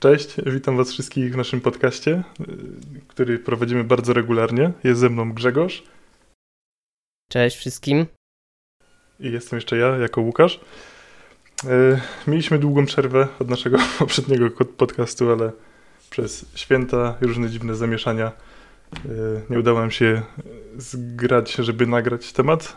Cześć, witam Was wszystkich w naszym podcaście, który prowadzimy bardzo regularnie. Jest ze mną Grzegorz. Cześć wszystkim. I jestem jeszcze ja, jako Łukasz. E, mieliśmy długą przerwę od naszego poprzedniego podcastu, ale przez święta i różne dziwne zamieszania e, nie udało nam się zgrać, żeby nagrać temat.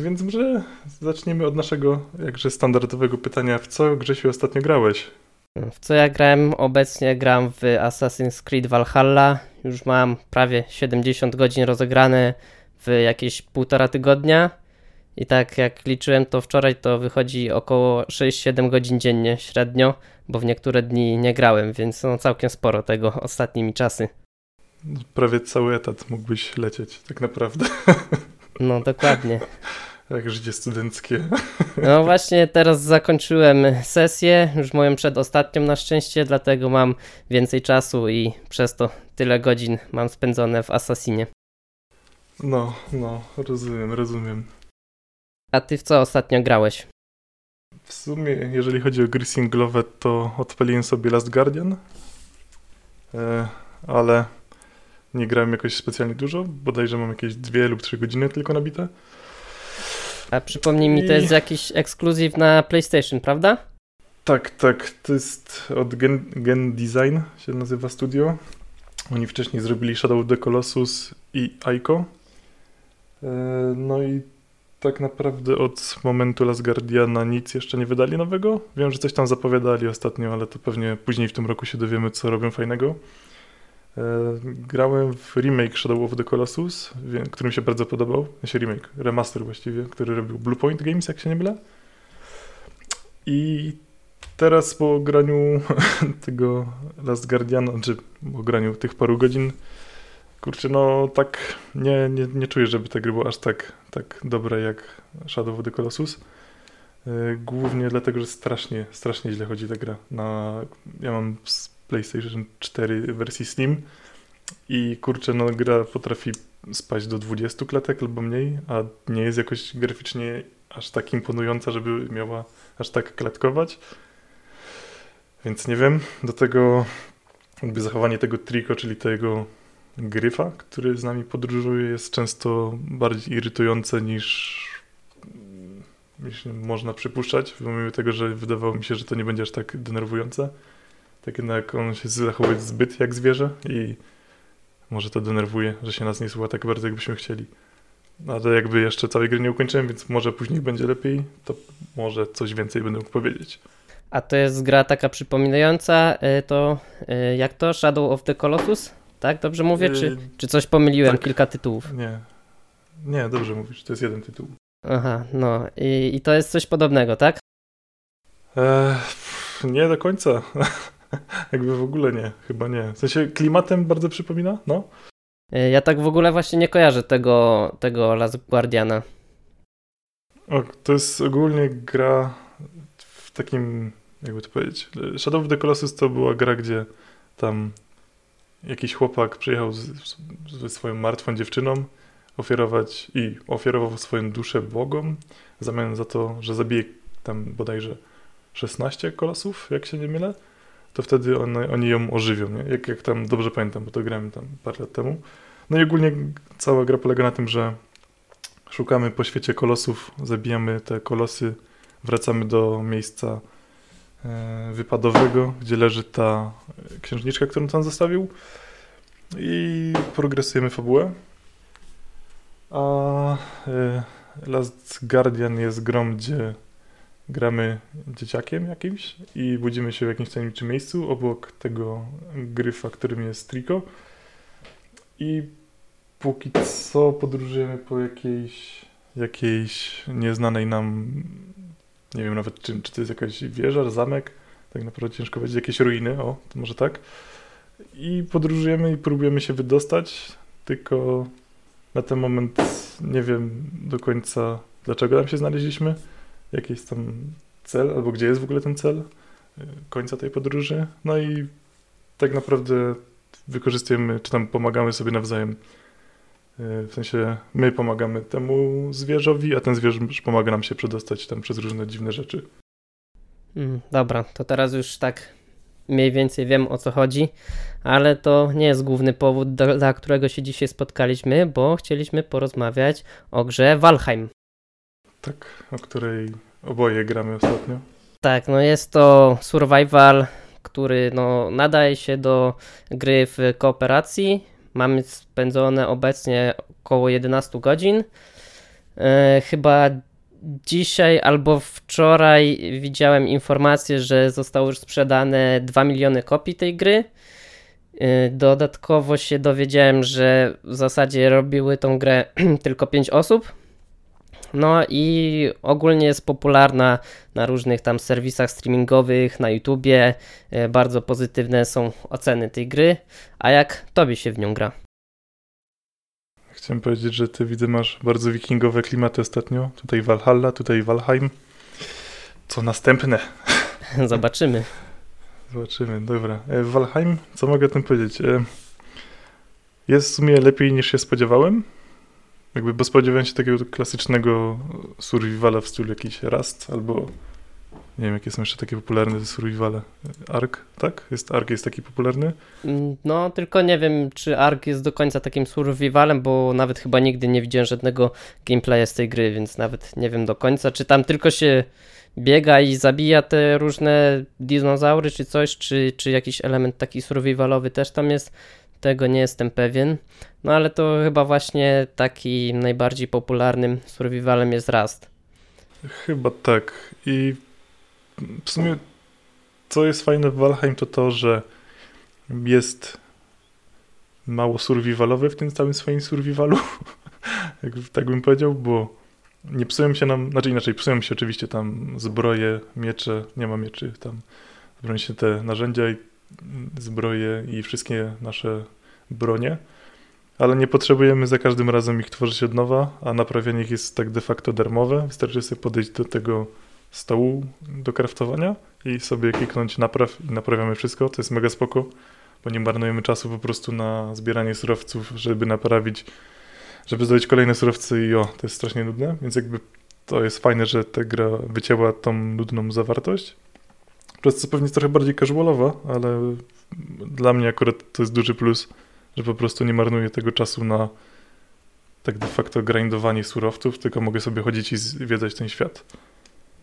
Więc może zaczniemy od naszego jakże standardowego pytania. W co Grzesiu ostatnio grałeś? W co ja grałem? Obecnie gram w Assassin's Creed Valhalla. Już mam prawie 70 godzin rozegrane w jakieś półtora tygodnia. I tak jak liczyłem to wczoraj, to wychodzi około 6-7 godzin dziennie średnio, bo w niektóre dni nie grałem, więc no całkiem sporo tego ostatnimi czasy. Prawie cały etat mógłbyś lecieć, tak naprawdę. No dokładnie. Jak życie studenckie. No właśnie teraz zakończyłem sesję, już moją przedostatnią na szczęście, dlatego mam więcej czasu i przez to tyle godzin mam spędzone w Assassinie. No, no, rozumiem, rozumiem. A ty w co ostatnio grałeś? W sumie, jeżeli chodzi o gry singlowe, to odpaliłem sobie Last Guardian, e, ale nie grałem jakoś specjalnie dużo, bodajże mam jakieś dwie lub trzy godziny tylko nabite. A przypomnij mi, to jest jakiś ekskluzyw na PlayStation, prawda? Tak, tak. To jest od Gen, Gen Design, się nazywa studio. Oni wcześniej zrobili Shadow of the Colossus i Aiko. E, no i tak naprawdę od momentu Last Guardiana nic jeszcze nie wydali nowego. Wiem, że coś tam zapowiadali ostatnio, ale to pewnie później w tym roku się dowiemy, co robią fajnego. E, grałem w remake Shadow of the Colossus, który mi się bardzo podobał. Znaczy remake, remaster właściwie, który robił Bluepoint Games, jak się nie mylę. I teraz po graniu tego Last Guardiana, czy po graniu tych paru godzin, kurczę, no tak nie, nie, nie czuję, żeby ta gry była aż tak, tak dobre jak Shadow of the Colossus. E, głównie dlatego, że strasznie, strasznie źle chodzi ta gra. Na, ja mam PlayStation 4 wersji Slim i kurczę, no gra potrafi spaść do 20 klatek albo mniej, a nie jest jakoś graficznie aż tak imponująca, żeby miała aż tak klatkować. Więc nie wiem, do tego jakby zachowanie tego triko, czyli tego gryfa, który z nami podróżuje, jest często bardziej irytujące niż, można przypuszczać, pomimo tego, że wydawało mi się, że to nie będzie aż tak denerwujące. Tak jednak on się zachowuje zbyt jak zwierzę i może to denerwuje, że się nas nie słucha tak bardzo, jakbyśmy chcieli. Ale jakby jeszcze całej gry nie ukończyłem, więc może później będzie lepiej, to może coś więcej będę mógł powiedzieć. A to jest gra taka przypominająca y, to, y, jak to, Shadow of the Colossus? Tak, dobrze mówię? Czy, y, czy coś pomyliłem? Tak. Kilka tytułów? Nie. Nie, dobrze mówisz, to jest jeden tytuł. Aha, no i, i to jest coś podobnego, tak? Eee, nie do końca. Jakby w ogóle nie, chyba nie. W sensie klimatem bardzo przypomina, no. E, ja tak w ogóle właśnie nie kojarzę tego, tego Last Guardiana. O, to jest ogólnie gra w takim, jakby to powiedzieć, Shadow of the Colossus to była gra, gdzie tam jakiś chłopak przyjechał ze swoją martwą dziewczyną ofiarować i ofiarował swoją duszę bogom w zamian za to, że zabije tam bodajże 16 kolosów, jak się nie mylę to wtedy one, oni ją ożywią, nie? Jak, jak tam dobrze pamiętam, bo to grałem tam parę lat temu. No i ogólnie cała gra polega na tym, że szukamy po świecie kolosów, zabijamy te kolosy, wracamy do miejsca e, wypadowego, gdzie leży ta księżniczka, którą tam zostawił i progresujemy fabułę. A e, Last Guardian jest grą, gdzie gramy dzieciakiem jakimś i budzimy się w jakimś tajemniczym miejscu obok tego gryfa, którym jest Trico. I póki co podróżujemy po jakiejś, jakiejś nieznanej nam, nie wiem nawet czym, czy to jest jakaś wieża, zamek, tak naprawdę ciężko powiedzieć, jakieś ruiny, o, to może tak. I podróżujemy i próbujemy się wydostać, tylko na ten moment nie wiem do końca, dlaczego tam się znaleźliśmy jaki jest tam cel, albo gdzie jest w ogóle ten cel y, końca tej podróży. No i tak naprawdę wykorzystujemy, czy tam pomagamy sobie nawzajem. Y, w sensie my pomagamy temu zwierzowi, a ten zwierz pomaga nam się przedostać tam przez różne dziwne rzeczy. Mm, dobra, to teraz już tak mniej więcej wiem o co chodzi, ale to nie jest główny powód, dla którego się dzisiaj spotkaliśmy, bo chcieliśmy porozmawiać o grze Valheim. Tak, o której oboje gramy ostatnio. Tak, no jest to survival, który no, nadaje się do gry w kooperacji. Mamy spędzone obecnie około 11 godzin. E, chyba dzisiaj albo wczoraj widziałem informację, że zostało już sprzedane 2 miliony kopii tej gry. E, dodatkowo się dowiedziałem, że w zasadzie robiły tą grę tylko 5 osób. No i ogólnie jest popularna na różnych tam serwisach streamingowych, na YouTubie. E, bardzo pozytywne są oceny tej gry. A jak tobie się w nią gra? Chciałem powiedzieć, że ty widzę masz bardzo wikingowe klimaty ostatnio. Tutaj Valhalla, tutaj Valheim. Co następne? Zobaczymy. Zobaczymy, dobra. E, Valheim, co mogę o tym powiedzieć? E, jest w sumie lepiej niż się spodziewałem. Jakby, bo spodziewałem się takiego klasycznego survivala w stylu jakiś Rust albo nie wiem, jakie są jeszcze takie popularne survivale. Ark, tak? Jest Ark jest taki popularny? Mm, no, tylko nie wiem, czy Ark jest do końca takim survivalem, bo nawet chyba nigdy nie widziałem żadnego gameplaya z tej gry, więc nawet nie wiem do końca, czy tam tylko się biega i zabija te różne dinozaury czy coś, czy, czy jakiś element taki survivalowy też tam jest. Tego nie jestem pewien. No ale to chyba właśnie taki najbardziej popularnym survivalem jest Rust. Chyba tak. I w sumie co jest fajne w Valheim to to, że jest mało survivalowy w tym całym swoim survivalu. tak bym powiedział, bo nie psują się nam, znaczy inaczej, psują się oczywiście tam zbroje, miecze, nie ma mieczy, tam broni się te narzędzia i zbroje i wszystkie nasze bronie, ale nie potrzebujemy za każdym razem ich tworzyć od nowa, a naprawianie ich jest tak de facto darmowe. Wystarczy sobie podejść do tego stołu do kraftowania i sobie kliknąć napraw i naprawiamy wszystko. To jest mega spoko, bo nie marnujemy czasu po prostu na zbieranie surowców, żeby naprawić, żeby zdobyć kolejne surowce i o, to jest strasznie nudne, więc jakby to jest fajne, że ta gra wycięła tą nudną zawartość. Przez co pewnie jest trochę bardziej casualowa, ale dla mnie akurat to jest duży plus, że po prostu nie marnuję tego czasu na tak de facto grindowanie surowców, tylko mogę sobie chodzić i zwiedzać ten świat.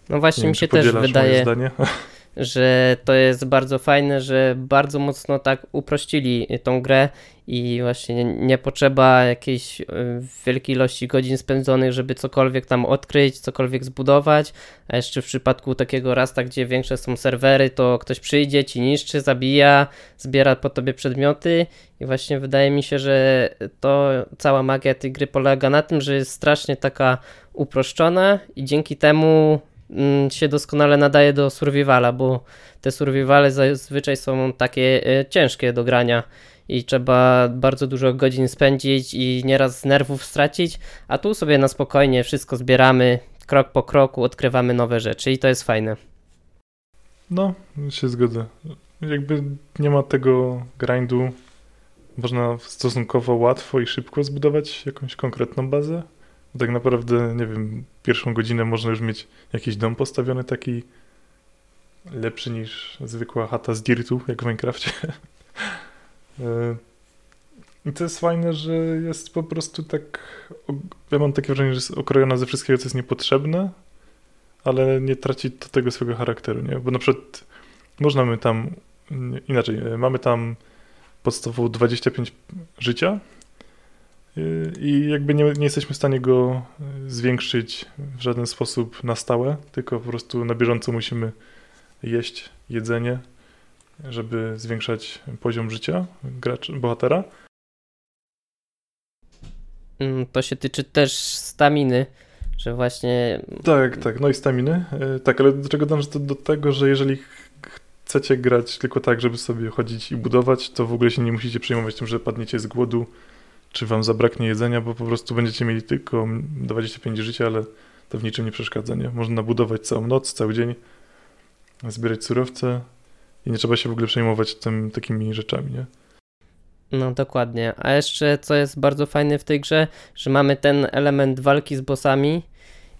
No właśnie nie mi się też wydaje, że to jest bardzo fajne, że bardzo mocno tak uprościli tą grę i właśnie nie potrzeba jakiejś y, wielkiej ilości godzin spędzonych, żeby cokolwiek tam odkryć, cokolwiek zbudować, a jeszcze w przypadku takiego rasta, gdzie większe są serwery, to ktoś przyjdzie, ci niszczy, zabija, zbiera po tobie przedmioty i właśnie wydaje mi się, że to cała magia tej gry polega na tym, że jest strasznie taka uproszczona i dzięki temu się doskonale nadaje do survivala, bo te survivale zazwyczaj są takie e, ciężkie do grania i trzeba bardzo dużo godzin spędzić i nieraz nerwów stracić, a tu sobie na spokojnie wszystko zbieramy, krok po kroku odkrywamy nowe rzeczy i to jest fajne. No, się zgodzę. Jakby nie ma tego grindu, można stosunkowo łatwo i szybko zbudować jakąś konkretną bazę, tak naprawdę, nie wiem, pierwszą godzinę można już mieć jakiś dom postawiony taki lepszy niż zwykła chata z dirtu, jak w Minecrafcie. E, I to jest fajne, że jest po prostu tak. Ja mam takie wrażenie, że jest okrojona ze wszystkiego, co jest niepotrzebne, ale nie traci to tego swojego charakteru, nie? Bo na przykład można my tam. Inaczej, e, mamy tam podstawową 25 życia, i jakby nie, nie, jesteśmy w stanie go e, zwiększyć w żaden sposób na stałe, tylko po prostu na bieżąco musimy jeść jedzenie, żeby zwiększać poziom życia gracza, bohatera. Mm, to się tyczy też staminy, że właśnie... Tak, tak, no i staminy. E, tak, ale do czego dążę? To do tego, że jeżeli chcecie grać tylko tak, żeby sobie chodzić i budować, to w ogóle się nie musicie przejmować tym, że padniecie z głodu, czy wam zabraknie jedzenia, bo po prostu będziecie mieli tylko 25 życia, ale to w niczym nie przeszkadza, nie? Można budować całą noc, cały dzień, zbierać surowce i nie trzeba się w ogóle przejmować tym takimi rzeczami, nie? No dokładnie. A jeszcze co jest bardzo fajne w tej grze, że mamy ten element walki z bossami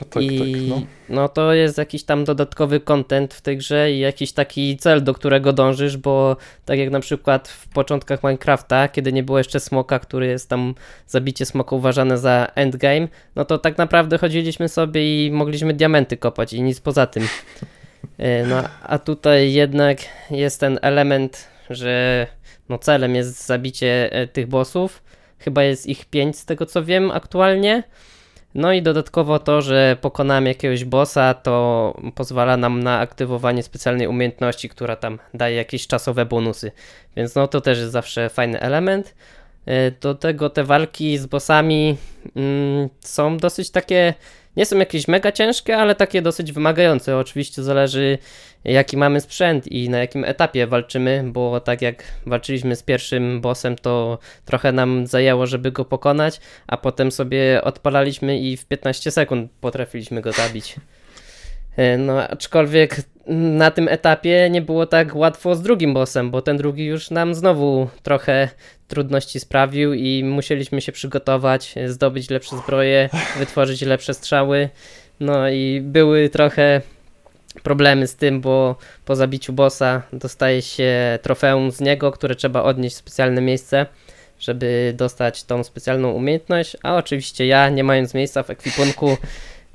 A tak, I tak, no. no to jest jakiś tam dodatkowy content w tej grze i jakiś taki cel, do którego dążysz, bo tak jak na przykład w początkach Minecrafta, kiedy nie było jeszcze smoka, który jest tam zabicie smoka uważane za endgame, no to tak naprawdę chodziliśmy sobie i mogliśmy diamenty kopać i nic poza tym. E, No a tutaj jednak jest ten element, że no celem jest zabicie e, tych bossów. Chyba jest ich pięć z tego co wiem aktualnie. No i dodatkowo to, że pokonamy jakiegoś bossa, to pozwala nam na aktywowanie specjalnej umiejętności, która tam daje jakieś czasowe bonusy. Więc no to też jest zawsze fajny element. E, Do tego te walki z bossami mm, są dosyć takie, nie są jakieś mega ciężkie, ale takie dosyć wymagające. Oczywiście zależy jaki mamy sprzęt i na jakim etapie walczymy, bo tak jak walczyliśmy z pierwszym bossem, to trochę nam zajęło, żeby go pokonać, a potem sobie odpalaliśmy i w 15 sekund potrafiliśmy go zabić. E, No, aczkolwiek na tym etapie nie było tak łatwo z drugim bossem, bo ten drugi już nam znowu trochę trudności sprawił i musieliśmy się przygotować, zdobyć lepsze zbroje, wytworzyć lepsze strzały. No i były trochę problemy z tym, bo po zabiciu bossa dostaje się trofeum z niego, które trzeba odnieść w specjalne miejsce, żeby dostać tą specjalną umiejętność, a oczywiście ja, nie mając miejsca w ekwipunku,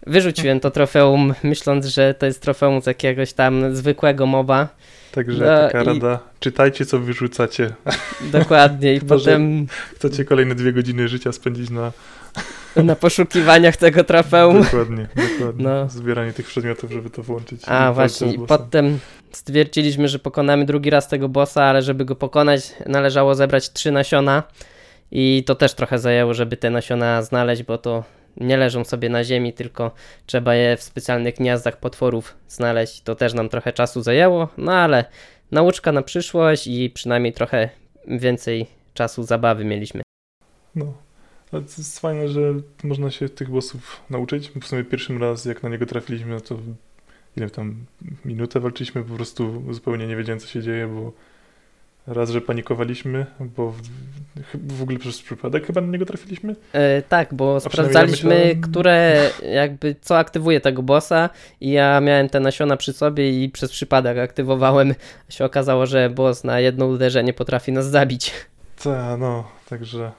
wyrzuciłem to trofeum, myśląc, że to jest trofeum z jakiegoś tam zwykłego moba. Także No taka i- rada, czytajcie co wyrzucacie. Dokładnie i potem Chcecie kolejne dwie godziny życia spędzić na na poszukiwaniach tego trofeum. dokładnie, dokładnie No. zbieranie tych przedmiotów, żeby to włączyć. A właśnie, i potem stwierdziliśmy, że pokonamy drugi raz tego bossa, ale żeby go pokonać, należało zebrać trzy nasiona. I to też trochę zajęło, żeby te nasiona znaleźć, bo to nie leżą sobie na ziemi, tylko trzeba je w specjalnych gniazdach potworów znaleźć. To też nam trochę czasu zajęło, no ale nauczka na przyszłość i przynajmniej trochę więcej czasu zabawy mieliśmy. No. Ale to jest fajne, że można się tych bossów nauczyć. W sumie pierwszym raz, jak na niego trafiliśmy, no to ile tam minutę walczyliśmy, po prostu zupełnie nie wiedziałem, co się dzieje, bo raz, że panikowaliśmy, bo w, w ogóle przez przypadek chyba na niego trafiliśmy. E, tak, bo A sprawdzaliśmy, ja myślałem- które jakby co aktywuje tego bossa i ja miałem te nasiona przy sobie i przez przypadek aktywowałem. Się okazało, że boss na jedno uderzenie potrafi nas zabić. Ta, no, także...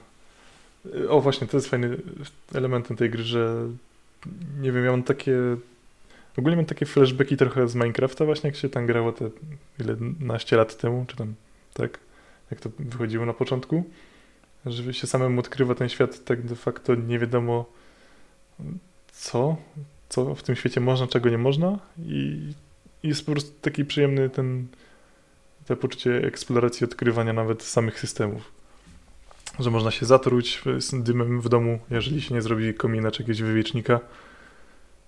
O, właśnie, to jest fajny elementem tej gry, że nie wiem, ja mam takie... Ogólnie mam takie flashbacki trochę z Minecrafta właśnie, jak się tam grało te ile, naście lat temu, czy tam, tak, jak to wychodziło na początku, że się samemu odkrywa ten świat tak de facto nie wiadomo co, co w tym świecie można, czego nie można i jest po prostu taki przyjemny ten to poczucie eksploracji, odkrywania nawet samych systemów. Że można się zatruć z dymem w domu, jeżeli się nie zrobi komina czy jakiegoś wywiecznika.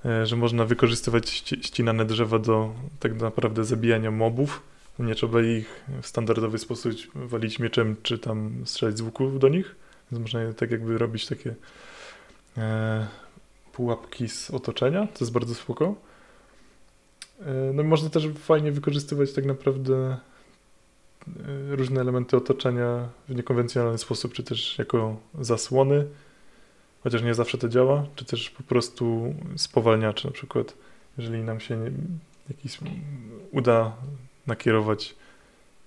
E, Że można wykorzystywać ści- ścinane drzewa do tak naprawdę zabijania mobów. Nie trzeba ich w standardowy sposób walić mieczem czy tam strzelać z łuku do nich. Więc można je tak jakby robić takie e, pułapki z otoczenia, co jest bardzo spoko. E, No i można też fajnie wykorzystywać tak naprawdę e, różne elementy otoczenia w niekonwencjonalny sposób, czy też jako zasłony, chociaż nie zawsze to działa, czy też po prostu spowalniacze, na przykład jeżeli nam się nie, jakiś uda nakierować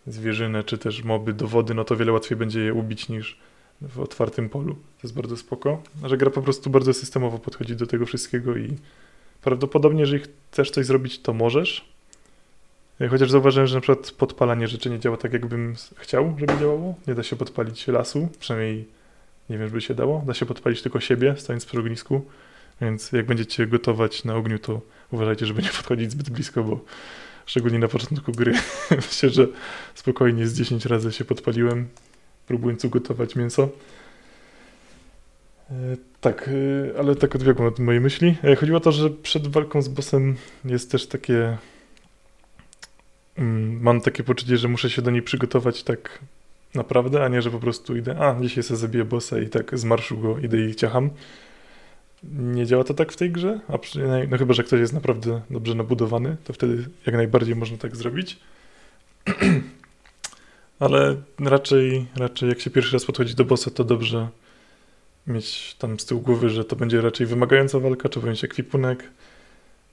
zwierzynę, czy też moby do wody, no to wiele łatwiej będzie je ubić niż w otwartym polu. To jest bardzo spoko, że gra po prostu bardzo systemowo podchodzi do tego wszystkiego i prawdopodobnie, jeżeli chcesz coś zrobić, to możesz, Chociaż zauważyłem, że na przykład podpalanie rzeczy nie działa tak, jakbym chciał, żeby działało. Nie da się podpalić lasu, przynajmniej nie wiem, żeby się dało. Da się podpalić tylko siebie, stając przy ognisku. Więc jak będziecie gotować na ogniu, to uważajcie, żeby nie podchodzić zbyt blisko, bo szczególnie na początku gry myślę, że spokojnie z 10 razy się podpaliłem, próbując ugotować mięso. E, Tak, e, ale tak odbiegłem od mojej myśli. E, Chodziło o to, że przed walką z bossem jest też takie Mm, mam takie poczucie, że muszę się do niej przygotować tak naprawdę, a nie, że po prostu idę, a dzisiaj sobie zabiję bossa i tak z marszu go idę i ciacham. Nie działa to tak w tej grze, a przynajmniej, no chyba, że ktoś jest naprawdę dobrze nabudowany, to wtedy jak najbardziej można tak zrobić. Ale raczej, raczej jak się pierwszy raz podchodzi do bossa, to dobrze mieć tam z tyłu głowy, że to będzie raczej wymagająca walka, trzeba mieć ekwipunek,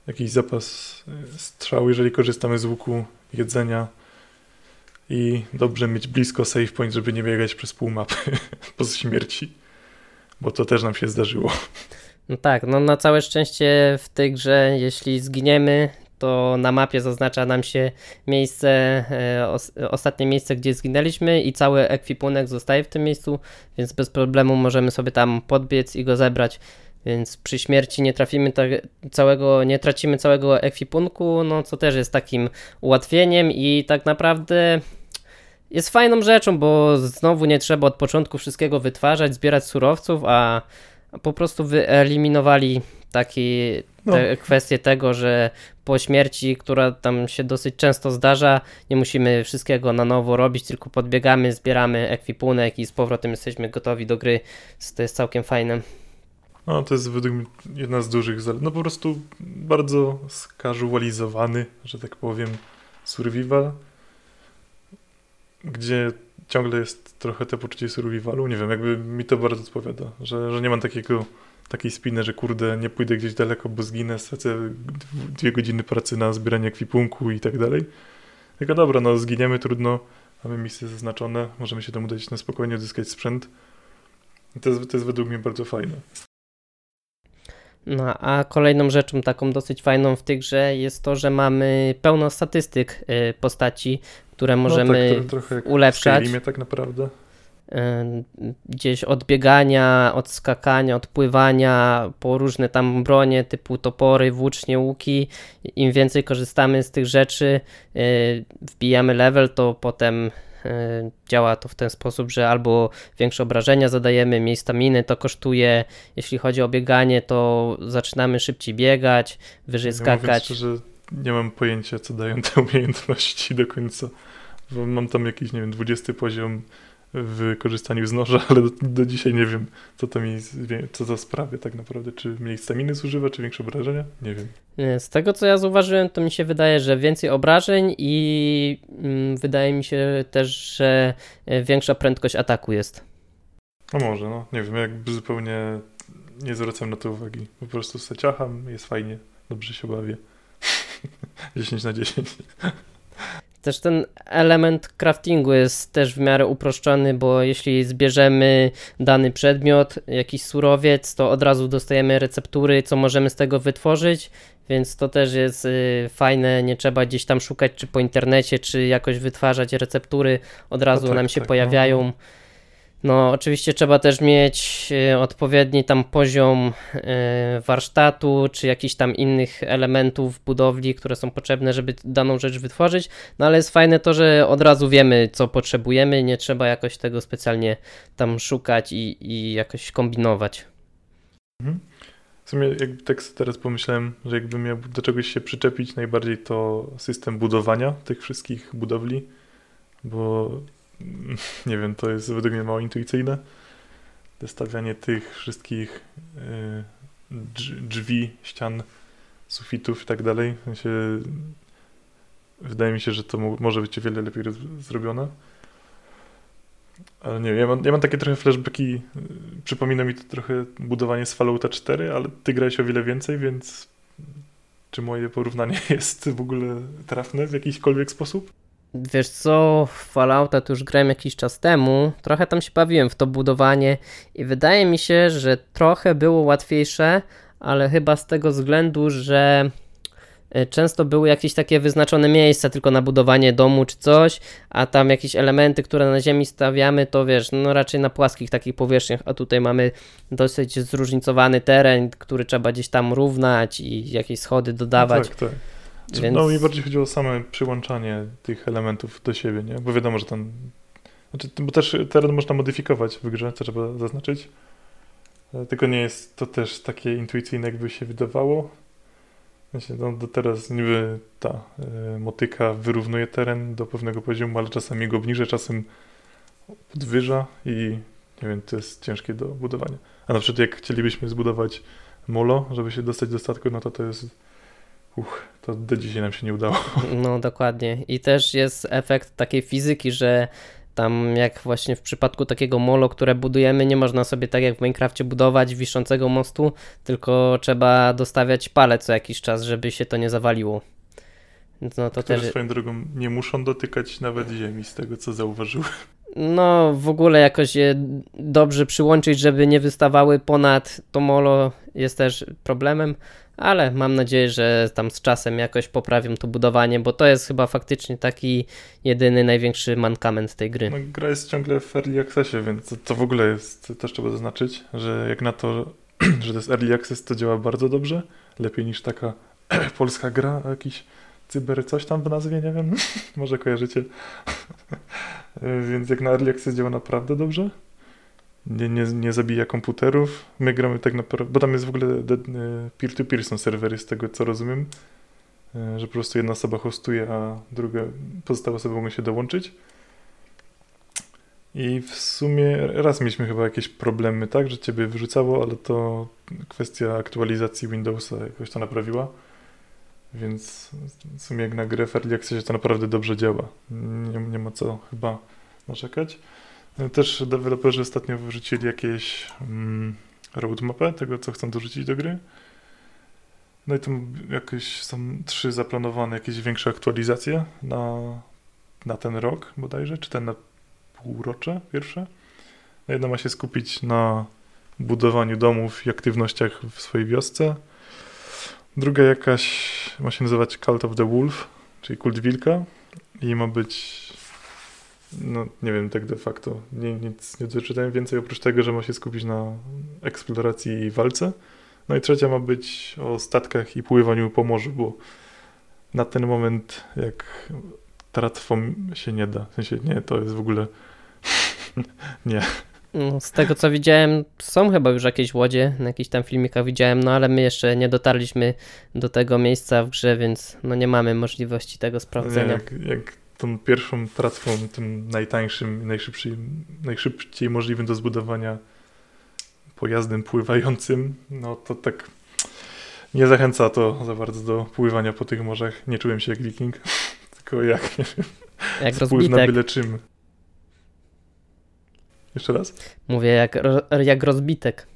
jakiś zapas e, strzał, jeżeli korzystamy z łuku, jedzenia i dobrze mieć blisko save point, żeby nie biegać przez pół mapy po śmierci, bo to też nam się zdarzyło. No tak, no na całe szczęście w tej grze, jeśli zginiemy, to na mapie zaznacza nam się miejsce, e, os, ostatnie miejsce, gdzie zginęliśmy i cały ekwipunek zostaje w tym miejscu, więc bez problemu możemy sobie tam podbiec i go zebrać. Więc przy śmierci nie trafimy tak całego, nie tracimy całego ekwipunku, no co też jest takim ułatwieniem i tak naprawdę jest fajną rzeczą, bo znowu nie trzeba od początku wszystkiego wytwarzać, zbierać surowców, a po prostu wyeliminowali takie no. te kwestie tego, że po śmierci, która tam się dosyć często zdarza, nie musimy wszystkiego na nowo robić, tylko podbiegamy, zbieramy ekwipunek i z powrotem jesteśmy gotowi do gry. To jest całkiem fajne. No, to jest według mnie jedna z dużych zalet. No po prostu bardzo skazualizowany, że tak powiem, survival, gdzie ciągle jest trochę te poczucie survivalu. Nie wiem, jakby mi to bardzo odpowiada, że, że nie mam takiego takiej spiny, że kurde, nie pójdę gdzieś daleko, bo zginę, stracę dwie godziny pracy na zbieranie ekwipunku i tak dalej. Tylko dobra, no zginiemy, trudno, mamy misje zaznaczone, możemy się tam udać na spokojnie odzyskać sprzęt. I to to jest według mnie bardzo fajne. No, a kolejną rzeczą taką dosyć fajną w tej grze jest to, że mamy pełno statystyk y, postaci, które możemy no tak, trochę jak ulepszać. W tak naprawdę. Y, gdzieś od biegania, od skakania, od pływania, po różne tam bronie typu topory, włócznie, łuki. Im więcej korzystamy z tych rzeczy, y, wbijamy level, to potem działa to w ten sposób, że albo większe obrażenia zadajemy, mniej staminy to kosztuje. Jeśli chodzi o bieganie, to zaczynamy szybciej biegać, wyżej ja skakać. Szczerze, nie mam pojęcia, co dają te umiejętności do końca. Mam tam jakiś, nie wiem, 20 poziom w korzystaniu z noża, ale do, do dzisiaj nie wiem, co to mi, co to sprawia tak naprawdę. Czy mniej staminy zużywa, czy większe obrażenia? Nie wiem. Z tego, co ja zauważyłem, to mi się wydaje, że więcej obrażeń i mm, wydaje mi się też, że e, większa prędkość ataku jest. No może, no. Nie wiem, jakby zupełnie nie zwracam na to uwagi. Po prostu ciacham, jest fajnie, dobrze się bawię. 10 na 10. Też ten element craftingu jest też w miarę uproszczony, bo jeśli zbierzemy dany przedmiot, jakiś surowiec, to od razu dostajemy receptury, co możemy z tego wytworzyć, więc to też jest y, fajne, nie trzeba gdzieś tam szukać, czy po internecie, czy jakoś wytwarzać receptury, od razu no tak, nam się tak, pojawiają. No no, oczywiście trzeba też mieć e, odpowiedni tam poziom e, warsztatu, czy jakichś tam innych elementów budowli, które są potrzebne, żeby daną rzecz wytworzyć. No ale jest fajne to, że od razu wiemy, co potrzebujemy, nie trzeba jakoś tego specjalnie tam szukać i, i jakoś kombinować. Mhm. W sumie jak tak teraz pomyślałem, że jakbym miał do czegoś się przyczepić, najbardziej to system budowania tych wszystkich budowli, bo nie wiem, to jest według mnie mało intuicyjne. Stawianie tych wszystkich y, drzwi, ścian, sufitów i tak dalej. wydaje mi się, że to może być o wiele lepiej zrobione. Ale nie wiem, ja mam, ja mam takie trochę flashbacki, y, przypomina mi to trochę budowanie z Fallouta 4, ale ty grałeś o wiele więcej, więc czy moje porównanie jest w ogóle trafne w jakiśkolwiek sposób? Wiesz co, Fallouta to już grałem jakiś czas temu, trochę tam się bawiłem w to budowanie i wydaje mi się, że trochę było łatwiejsze, ale chyba z tego względu, że e, często były jakieś takie wyznaczone miejsca tylko na budowanie domu czy coś, a tam jakieś elementy, które na ziemi stawiamy, to wiesz, no raczej na płaskich takich powierzchniach, a tutaj mamy dosyć zróżnicowany teren, który trzeba gdzieś tam równać i jakieś schody dodawać. No tak, tak. Więc... No mi bardziej chodziło o same przyłączanie tych elementów do siebie, nie? Bo wiadomo, że tam... Znaczy, bo też teren można modyfikować w grze, co trzeba zaznaczyć. E, tylko nie jest to też takie intuicyjne, jakby się wydawało. Znaczy, no, do teraz niby ta y, motyka wyrównuje teren do pewnego poziomu, ale czasami go obniża, czasem podwyża i nie wiem, to jest ciężkie do budowania. A na przykład jak chcielibyśmy zbudować molo, żeby się dostać do statku, no to to jest Uch, to do dzisiaj nam się nie udało. No dokładnie. I też jest efekt takiej fizyki, że Tam jak właśnie w przypadku takiego molo, które budujemy, nie można sobie tak jak w Minecrafcie budować wiszącego mostu, tylko trzeba dostawiać pale co jakiś czas, żeby się to nie zawaliło. No to Które też. swoją drogą nie muszą dotykać nawet ziemi, z tego co zauważyłem. No, w ogóle jakoś je dobrze przyłączyć, żeby nie wystawały ponad to molo jest też problemem, ale mam nadzieję, że tam z czasem jakoś poprawią to budowanie, bo to jest chyba faktycznie taki jedyny, największy mankament tej gry. No, gra jest ciągle w early accessie, więc to, to w ogóle jest, też trzeba zaznaczyć, że jak na to, że to jest early access, to działa bardzo dobrze. Lepiej niż taka polska gra, jakiś cyber coś tam w nazwie, nie wiem, może kojarzycie. Więc jak na early access działa naprawdę dobrze. Nie, nie, nie zabija komputerów. My gramy tak naprawdę, bo tam jest w ogóle e, peer-to-peer są serwery, z tego co rozumiem, e, że po prostu jedna osoba hostuje, a druga, pozostałe osoby mogą się dołączyć. I w sumie raz mieliśmy chyba jakieś problemy, tak, że ciebie wyrzucało, ale to kwestia aktualizacji Windowsa jakoś to naprawiła. Więc w sumie jak na grę w Early to naprawdę dobrze działa. Nie, nie ma co chyba narzekać. Też deweloperzy ostatnio wrzucili jakieś mm, roadmapę tego, co chcą dorzucić do gry. No i tam jakieś są trzy zaplanowane jakieś większe aktualizacje na, na ten rok bodajże, czy ten na półrocze pierwsze. No Jedna ma się skupić na budowaniu domów i aktywnościach w swojej wiosce. Druga jakaś ma się nazywać Cult of the Wolf, czyli kult wilka i ma być no nie wiem tak de facto, nie, nic nie doczytałem więcej oprócz tego, że ma się skupić na eksploracji i walce. No i trzecia ma być o statkach i pływaniu po morzu, bo na ten moment jak tratwą się nie da. W sensie nie, to jest w ogóle nie. No, z tego co widziałem, są chyba już jakieś łodzie, na jakichś tam filmikach widziałem, no ale my jeszcze nie dotarliśmy do tego miejsca w grze, więc no nie mamy możliwości tego sprawdzenia. jak, jak tą pierwszą tratwą, tym najtańszym, najszybszym, najszybciej możliwym do zbudowania pojazdem pływającym, no to tak nie zachęca to za bardzo do pływania po tych morzach. Nie czułem się jak wiking, tylko jak, nie wiem, Jak wpływ na rozbitek, byle czym. Jeszcze raz? mówię, jak, jak rozbitek.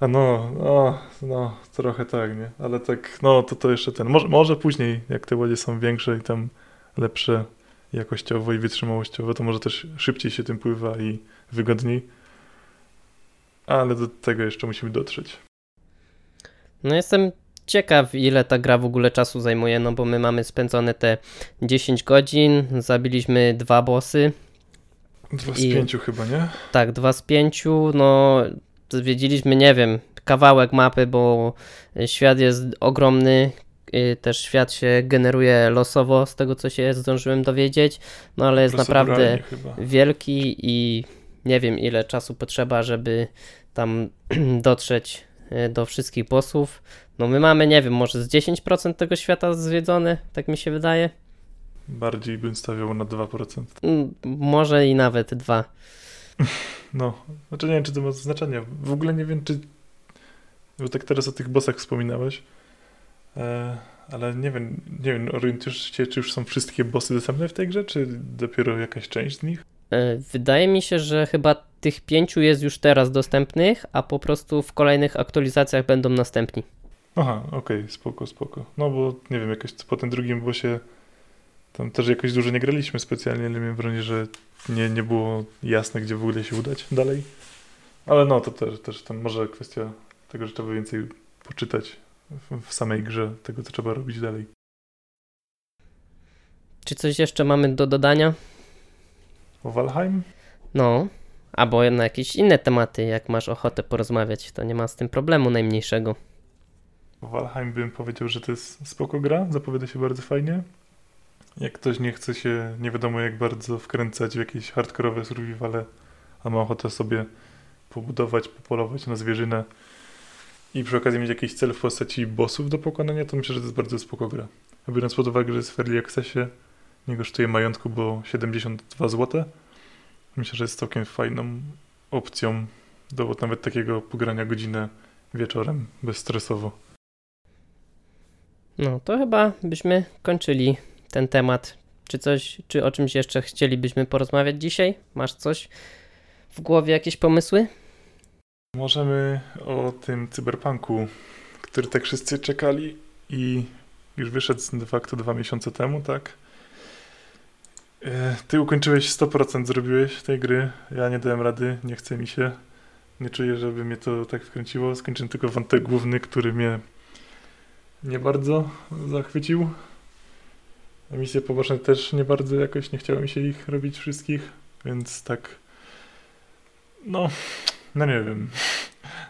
A no, no, no, trochę tak, nie? Ale tak, no to to jeszcze ten. Może, może później, jak te łodzie są większe i tam lepsze jakościowo i wytrzymałościowo, to może też szybciej się tym pływa i wygodniej. Ale do tego jeszcze musimy dotrzeć. No jestem ciekaw, ile ta gra w ogóle czasu zajmuje, no bo my mamy spędzone te 10 godzin, zabiliśmy dwa bossy, Dwa z I- pięciu chyba, nie? tak, dwa z pięciu, no zwiedziliśmy, nie wiem, kawałek mapy, bo świat jest ogromny, y, też świat się generuje losowo, z tego co się zdążyłem dowiedzieć, no ale jest naprawdę chyba. wielki i nie wiem ile czasu potrzeba, żeby tam dotrzeć e, do wszystkich bossów. No my mamy, nie wiem, może z 10% tego świata zwiedzone, tak mi się wydaje. Bardziej bym stawiał na 2%. Mm, Może i nawet dwa. No, znaczy nie wiem, czy to ma znaczenie. W ogóle nie wiem, czy. Bo tak teraz o tych bossach wspominałeś. E, ale nie wiem, nie wiem, orientujesz się, czy już są wszystkie bossy dostępne w tej grze, czy dopiero jakaś część z nich? E, Wydaje mi się, że chyba tych pięciu jest już teraz dostępnych, a po prostu w kolejnych aktualizacjach będą następni. Aha, okej, spoko, spoko. No bo nie wiem, jakoś po tym drugim bossie tam też jakoś dużo nie graliśmy specjalnie, ale miałem wrażenie, że nie, nie było jasne, gdzie w ogóle się udać dalej. Ale no, to też, też tam może kwestia tego, że trzeba więcej poczytać w, w samej grze, tego co trzeba robić dalej. Czy coś jeszcze mamy do dodania? O Valheim? No, albo na jakieś inne tematy, jak masz ochotę porozmawiać, to nie ma z tym problemu najmniejszego. O Valheim bym powiedział, że to jest spoko gra, zapowiada się bardzo fajnie. Jak ktoś nie chce się nie wiadomo jak bardzo wkręcać w jakieś hardkorowe survivale, a ma ochotę sobie pobudować, popolować na zwierzynę i przy okazji mieć jakiś cel w postaci bossów do pokonania, to myślę, że to jest bardzo spoko gra. A Biorąc pod uwagę, że jest w Early Accessie, nie kosztuje majątku, bo 72 zł, myślę, że jest całkiem fajną opcją do nawet takiego pogrania godzinę wieczorem, bezstresowo. No, to chyba byśmy kończyli ten temat. Czy coś, czy o czymś jeszcze chcielibyśmy porozmawiać dzisiaj? Masz coś w głowie, jakieś pomysły? Możemy o tym cyberpunku, który tak wszyscy czekali i już wyszedł de facto dwa miesiące temu, tak? E, Ty ukończyłeś 100% zrobiłeś tej gry. Ja nie dałem rady, nie chce mi się. Nie czuję, żeby mnie to tak wkręciło. Skończyłem tylko wątek główny, który mnie nie bardzo zachwycił. Misje poboczne też nie bardzo jakoś nie chciało mi się ich robić wszystkich, więc tak. No, no nie wiem.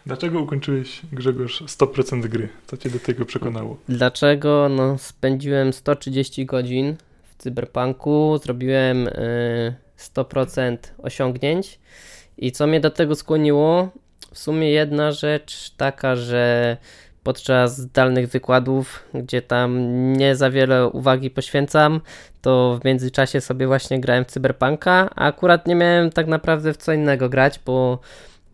Dlaczego ukończyłeś, Grzegorz, 100% gry? Co cię do tego przekonało? Dlaczego? No, spędziłem 130 godzin w Cyberpunku, zrobiłem y, 100% osiągnięć i co mnie do tego skłoniło? W sumie jedna rzecz taka, że podczas zdalnych wykładów, gdzie tam nie za wiele uwagi poświęcam, to w międzyczasie sobie właśnie grałem w Cyberpunka, a akurat nie miałem tak naprawdę w co innego grać, bo,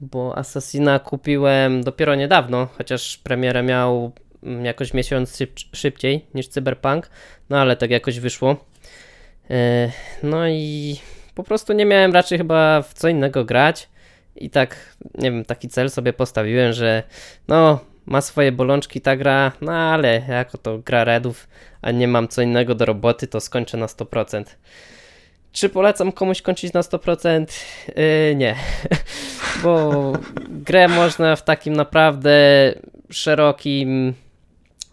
bo Assassina kupiłem dopiero niedawno, chociaż premierę miał mm, jakoś miesiąc szyb- szybciej niż Cyberpunk, no ale tak jakoś wyszło. E, No i po prostu nie miałem raczej chyba w co innego grać i tak, nie wiem, taki cel sobie postawiłem, że no ma swoje bolączki ta gra, no ale jako to gra Redów, a nie mam co innego do roboty, to skończę na 100%. Czy polecam komuś kończyć na 100%? Yy, nie, bo grę można w takim naprawdę szerokim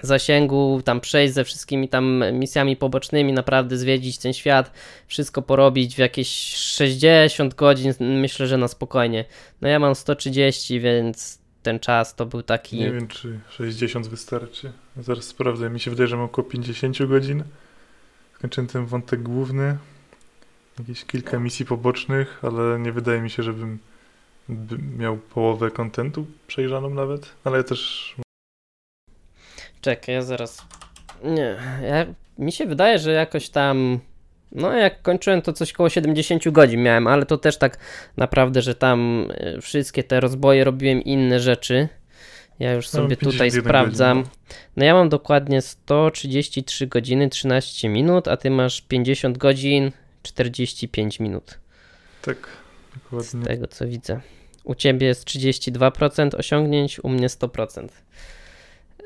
zasięgu tam przejść ze wszystkimi tam misjami pobocznymi, naprawdę zwiedzić ten świat, wszystko porobić w jakieś 60 godzin, myślę, że na spokojnie. No ja mam 130, więc ten czas to był taki... Nie wiem, czy 60 wystarczy. Zaraz sprawdzę. Mi się wydaje, że mam około 50 godzin. Skończyłem ten wątek główny. Jakieś kilka misji pobocznych, ale nie wydaje mi się, żebym by miał połowę kontentu przejrzaną nawet. Ale ja też Czekaj, ja zaraz. Nie, ja, mi się wydaje, że jakoś tam. No, jak kończyłem, to coś koło 70 godzin miałem, ale to też tak naprawdę, że tam e, wszystkie te rozboje robiłem inne rzeczy. Ja już No, sobie tutaj 51 sprawdzam. godzin, No, ja mam dokładnie 133 godziny 13 minut, a ty masz 50 godzin 45 minut. tak, Z dokładnie. tego co widzę. U ciebie jest 32% osiągnięć, u mnie 100%.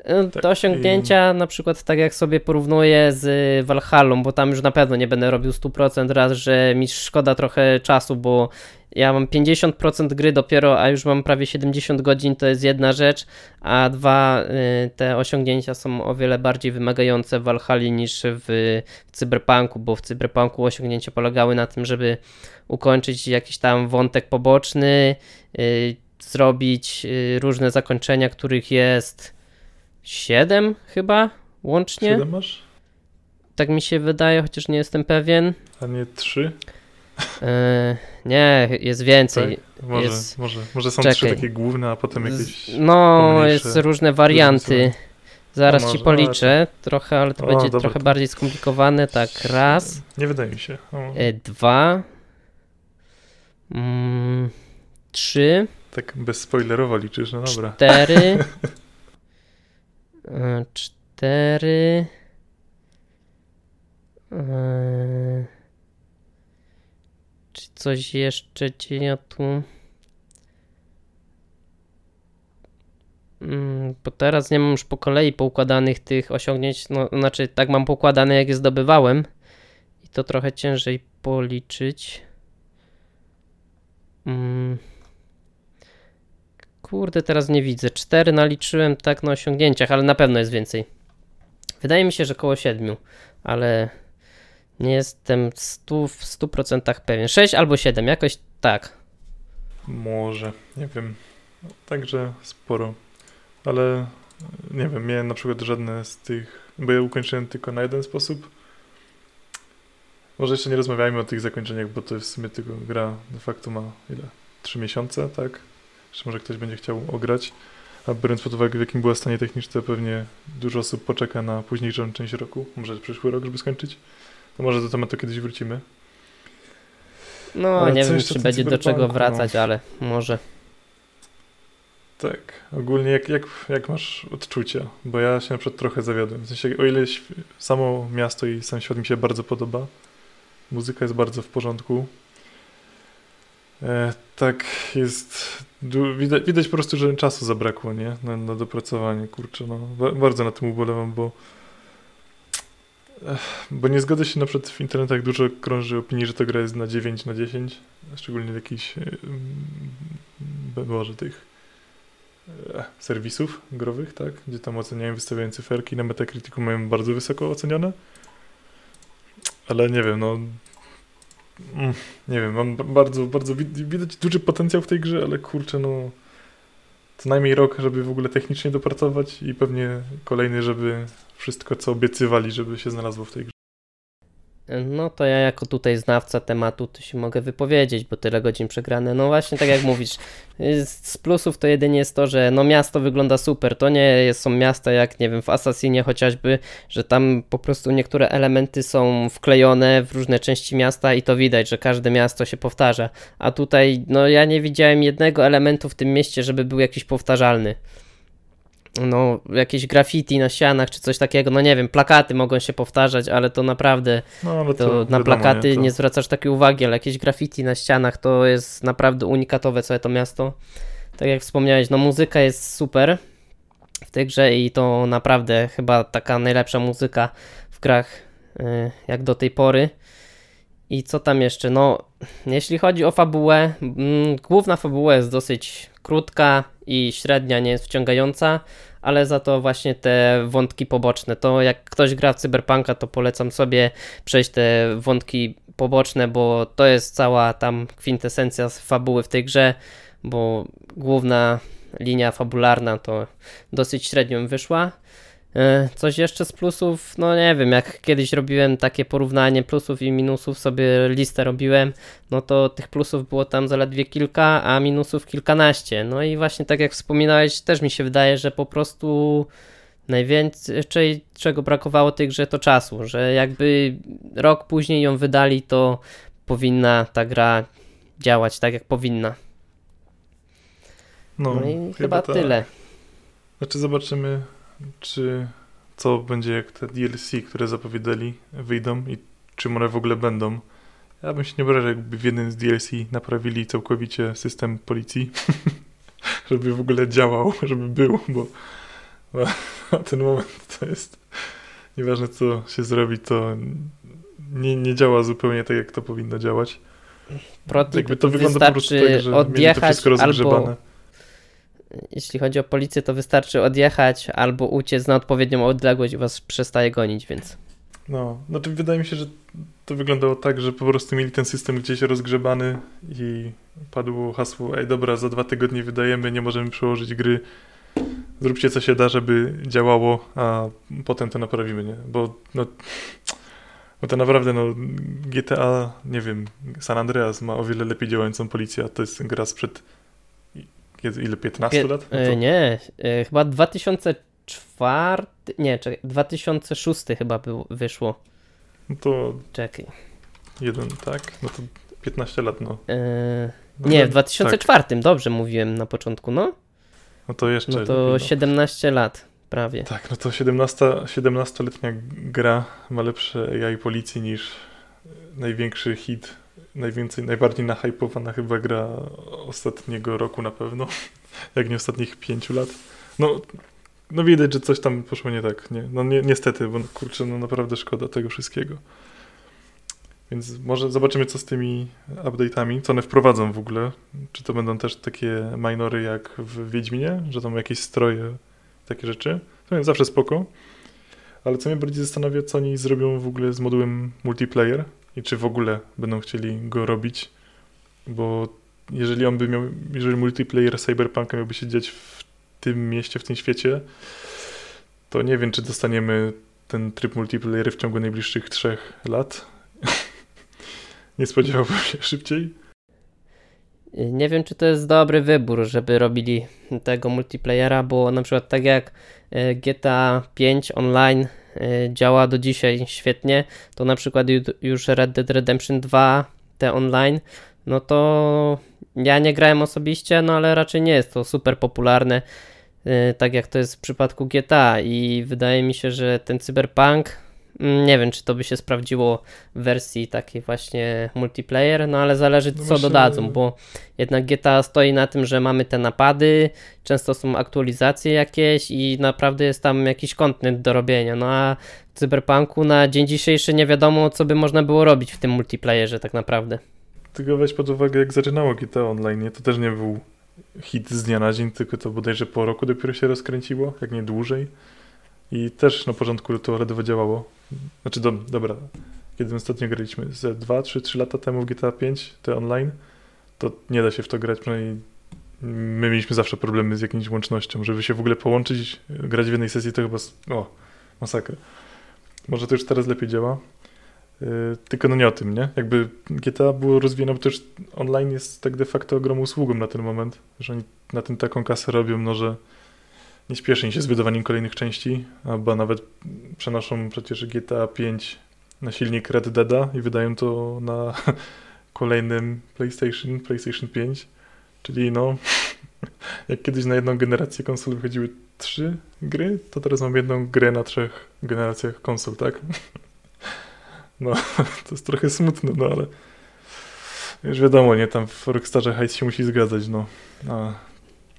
E, Tak, Te osiągnięcia, na przykład tak jak sobie porównuję z Valhallą, bo tam już na pewno nie będę robił 100%, raz, że mi szkoda trochę czasu, bo ja mam 50% gry dopiero, a już mam prawie 70 godzin, to jest jedna rzecz, a dwa, y, te osiągnięcia są o wiele bardziej wymagające w Valhalli niż w, Cyberpunku, bo w Cyberpunku osiągnięcia polegały na tym, żeby ukończyć jakiś tam wątek poboczny, y, zrobić y, różne zakończenia, których jest 7 chyba łącznie. 7 masz? Tak mi się wydaje, chociaż nie jestem pewien. A nie 3? E, nie, jest więcej. Może, Jest- może, może są Czekaj. trzy takie główne, a potem jakieś... No, pomniejsze jest różne warianty. Zaraz ci policzę trochę, ale to O, będzie dobra, trochę to- bardziej skomplikowane. Tak, raz, Nie wydaje mi się. O, e, dwa, mm, trzy, tak bezspoilerowo liczysz, no dobra. cztery, cztery, e, czy coś jeszcze ci ja tu... Mm, Bo teraz nie mam już po kolei poukładanych tych osiągnięć, no znaczy tak mam poukładane jak je zdobywałem i to trochę ciężej policzyć. Mm. Kurde, teraz nie widzę. Cztery naliczyłem tak na osiągnięciach, ale na pewno jest więcej. Wydaje mi się, że koło siedmiu, ale nie jestem w 100% pewien. Sześć albo siedem, jakoś tak. Może, nie wiem. Także sporo. Ale nie wiem, miałem na przykład żadne z tych, bo ja ukończyłem tylko na jeden sposób. Może jeszcze nie rozmawiajmy o tych zakończeniach, bo to jest w sumie tylko gra de facto ma ile? Trzy miesiące, tak? Jeszcze może ktoś będzie chciał ograć. A biorąc pod uwagę, w jakim była stanie techniczne, pewnie dużo osób poczeka na późniejszą część roku, może przyszły rok, żeby skończyć. To może do tematu kiedyś wrócimy. No, Ale nie wiem, czy będzie do czego cyberpunku, wracać, no? ale może. Tak, ogólnie jak, jak, jak masz odczucia? Bo ja się na przykład trochę zawiodłem. W sensie, o ile samo miasto i sam świat mi się bardzo podoba, muzyka jest bardzo w porządku. E, tak jest, widać, widać po prostu, że czasu zabrakło, nie, na, na dopracowanie, kurczę, no, bardzo na tym ubolewam, bo bo nie zgodzę się na przykład w internetach dużo krąży opinii, że ta gra jest na 9 na 10, szczególnie jakichś może tych e, serwisów growych, tak, gdzie tam oceniają, wystawiają cyferki, na Metacriticu mają bardzo wysoko ocenione, ale nie wiem, no nie wiem, mam bardzo, bardzo widać duży potencjał w tej grze, ale kurczę, no co najmniej rok, żeby w ogóle technicznie dopracować i pewnie kolejny, żeby wszystko, co obiecywali, żeby się znalazło w tej grze. No to ja jako tutaj znawca tematu to się mogę wypowiedzieć, bo tyle godzin przegrane. No właśnie tak jak mówisz, z plusów to jedynie jest to, że no miasto wygląda super. To nie są miasta jak nie wiem w Assassinie chociażby, że tam po prostu niektóre elementy są wklejone w różne części miasta i to widać, że każde miasto się powtarza. A tutaj no ja nie widziałem jednego elementu w tym mieście, żeby był jakiś powtarzalny no, jakieś graffiti na ścianach czy coś takiego, no nie wiem, plakaty mogą się powtarzać, ale to naprawdę no, ale to, to na plakaty nie, to... nie, zwracasz takiej uwagi, ale jakieś graffiti na ścianach to jest naprawdę unikatowe całe to miasto. Tak jak wspomniałeś, no muzyka jest super w tej grze i to naprawdę chyba taka najlepsza muzyka w grach y, jak do tej pory. I co tam jeszcze? No, jeśli chodzi o fabułę, mm, główna fabuła jest dosyć krótka i średnia nie jest wciągająca, ale za to właśnie te wątki poboczne. To jak ktoś gra w Cyberpunka, to polecam sobie przejść te wątki poboczne, bo to jest cała tam kwintesencja fabuły w tej grze, bo główna linia fabularna to dosyć średnio wyszła. E, coś jeszcze z plusów, no nie wiem, jak kiedyś robiłem takie porównanie plusów i minusów, sobie listę robiłem, no to tych plusów było tam zaledwie kilka, a minusów kilkanaście. No i właśnie tak jak wspominałeś, też mi się wydaje, że po prostu najwięcej czego brakowało tej grze to czasu, że jakby rok później ją wydali, to powinna ta gra działać tak jak powinna. No, no i chyba, chyba tak. tyle. Znaczy zobaczymy czy co będzie jak te DLC, które zapowiadali, wyjdą i czym one w ogóle będą. Ja bym się nie obrażał, jakby w jednym z DLC naprawili całkowicie system policji, żeby w ogóle działał, żeby był, bo na ten moment to jest nieważne co się zrobi, to nie, nie działa zupełnie tak, jak to powinno działać. Protip Jakby to wygląda po prostu tak, że odjechać to wszystko rozgrzebane. Albo jeśli chodzi o policję, to wystarczy odjechać albo uciec na odpowiednią odległość i was przestaje gonić, więc. No, znaczy wydaje mi się, że to wyglądało tak, że po prostu mieli ten system gdzieś rozgrzebany i padło hasło, ej dobra, za dwa tygodnie wydajemy, nie możemy przełożyć gry, zróbcie co się da, żeby działało, a potem to naprawimy, nie? Bo no, bo to naprawdę, no, GTA, nie wiem, San Andreas ma o wiele lepiej działającą policję, a to jest gra sprzed ile, 15 Pie lat? No nie, e, chyba 2004, nie, czekaj, 2006 chyba był, wyszło. No to... Czekaj. Jeden, tak? No to 15 lat, no. E, no nie, w 2004, tak. dobrze mówiłem na początku, no. No to jeszcze... No to 17 lat prawie. Tak, no to 17, 17-letnia gra ma lepsze AI policji niż największy hit najwięcej, najbardziej nahypowana chyba gra ostatniego roku na pewno, jak nie ostatnich pięciu lat. No, no widać, że coś tam poszło nie tak, nie? No ni niestety, bo kurczę, no naprawdę szkoda tego wszystkiego. Więc może zobaczymy, co z tymi update'ami, co one wprowadzą w ogóle. Czy to będą też takie minory jak w Wiedźminie, że tam jakieś stroje, takie rzeczy. To jest zawsze spoko. Ale co mnie bardziej zastanawia, co oni zrobią w ogóle z modułem multiplayer, i czy w ogóle będą chcieli go robić, bo jeżeli on by miał, jeżeli multiplayer Cyberpunka miałby się dziać w tym mieście, w tym świecie, to nie wiem, czy dostaniemy ten tryb multiplayer w ciągu najbliższych trzech lat. nie spodziewałbym się szybciej. Nie wiem, czy to jest dobry wybór, żeby robili tego multiplayera, bo na przykład tak jak e, GTA 5 online działa do dzisiaj świetnie, to na przykład już Red Dead Redemption 2, te online, no to ja nie grałem osobiście, no ale raczej nie jest to super popularne, y, tak jak to jest w przypadku GTA i wydaje mi się, że ten cyberpunk nie wiem, czy to by się sprawdziło w wersji takiej właśnie multiplayer, no ale zależy No co dodadzą, bo jednak GTA stoi na tym, że mamy te napady, często są aktualizacje jakieś i naprawdę jest tam jakiś content do robienia, no a w Cyberpunku na dzień dzisiejszy nie wiadomo, co by można było robić w tym multiplayerze tak naprawdę. Tylko weź pod uwagę, jak zaczynało GTA Online, to też nie był hit z dnia na dzień, tylko to bodajże po roku dopiero się rozkręciło, jak nie dłużej. I też na początku to ledwo działało. Znaczy, do, dobra, kiedy ostatnio graliśmy, ze 2, 3, 3 lata temu w GTA 5, te online, to nie da się w to grać, przynajmniej my mieliśmy zawsze problemy z jakimś łącznością, żeby się w ogóle połączyć, grać w jednej sesji, to chyba, o, masakra. Może to już teraz lepiej działa, Yy, tylko no nie o tym, nie? Jakby GTA było rozwijane, bo już online jest tak de facto ogromną usługą na ten moment, że oni na tym taką kasę robią, no że nie śpieszy im się z wydawaniem kolejnych części, albo nawet przenoszą przecież GTA 5 na silnik Red Deada i wydają to na kolejnym PlayStation, PlayStation 5, czyli no jak kiedyś na jedną generację konsol wychodziły trzy gry, to teraz mam jedną grę na trzech generacjach konsol, tak? No, to jest trochę smutne, no ale już wiadomo, nie, tam w Rockstarze hajs się musi zgadzać, no. A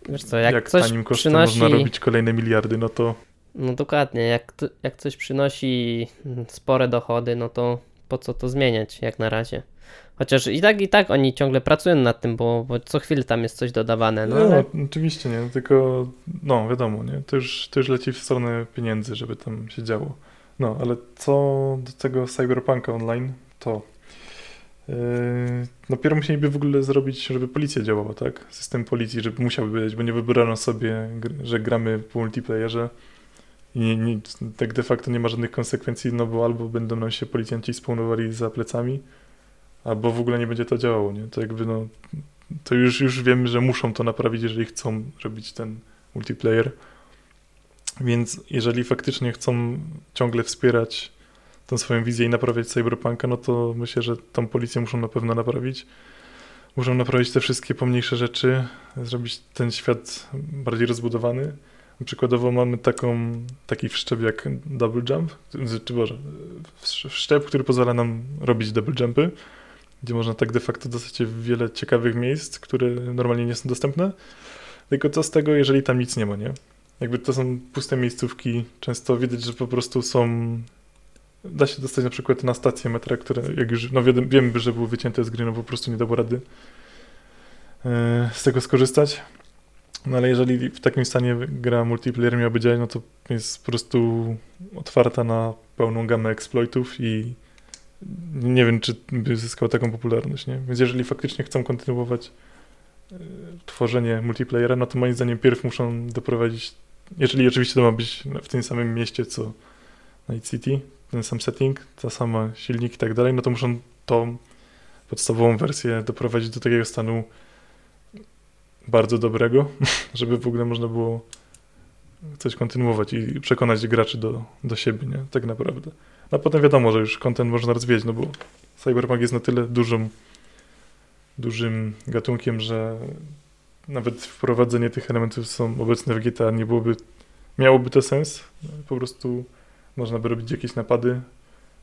Wiesz co, jak, jak, coś tanim kosztem przynosi... można robić kolejne miliardy, no to No dokładnie, jak, jak coś przynosi spore dochody, no to po co to zmieniać jak na razie. Chociaż i tak, i tak oni ciągle pracują nad tym, bo, bo co chwilę tam jest coś dodawane, no no, ale oczywiście nie, tylko no wiadomo, nie, to już, to już leci w stronę pieniędzy, żeby tam się działo. No, ale co do tego Cyberpunka Online, to yy, pierw musieliby w ogóle zrobić, żeby policja działała, tak? System policji, żeby musiał być, bo nie wybrano sobie, że gramy po multiplayerze i nie, nie, tak de facto nie ma żadnych konsekwencji, no bo albo będą nam się policjanci spawnowali za plecami, albo w ogóle nie będzie to działało, nie? To jakby no, to już, już wiemy, że muszą to naprawić, jeżeli chcą robić ten multiplayer. Więc jeżeli faktycznie chcą ciągle wspierać tą swoją wizję i naprawiać Cyberpunka, no to myślę, że tą policję muszą na pewno naprawić. Muszą naprawić te wszystkie pomniejsze rzeczy, zrobić ten świat bardziej rozbudowany. Przykładowo mamy taką, taki wszczep jak double jump, czy Boże, wszczep, który pozwala nam robić double jumpy, gdzie można tak de facto dostać się w wiele ciekawych miejsc, które normalnie nie są dostępne. Tylko co z tego, jeżeli tam nic nie ma, nie? Jakby to są puste miejscówki, często widać, że po prostu są... Da się dostać na przykład na stację metra, które jak już, no wiemy, wiemy że były wycięte z gry, no po prostu nie dało rady e, z tego skorzystać. No ale jeżeli w takim stanie gra multiplayer miałaby działać, no to jest po prostu otwarta na pełną gamę exploitów i nie wiem, czy by zyskał taką popularność, nie? Więc jeżeli faktycznie chcą kontynuować e, tworzenie multiplayera, no to moim zdaniem pierw muszą doprowadzić, jeżeli oczywiście to ma być w tym samym mieście co Night City, ten sam setting, ta sama silnik i tak dalej, no to muszą tą podstawową wersję doprowadzić do takiego stanu bardzo dobrego, żeby w ogóle można było coś kontynuować i przekonać graczy do, do siebie, nie? Tak naprawdę. A potem wiadomo, że już content można rozwijać, no bo Cyberpunk jest na tyle dużym, dużym gatunkiem, że nawet wprowadzenie tych elementów są obecne w GTA nie byłoby, miałoby to sens. Po prostu można by robić jakieś napady.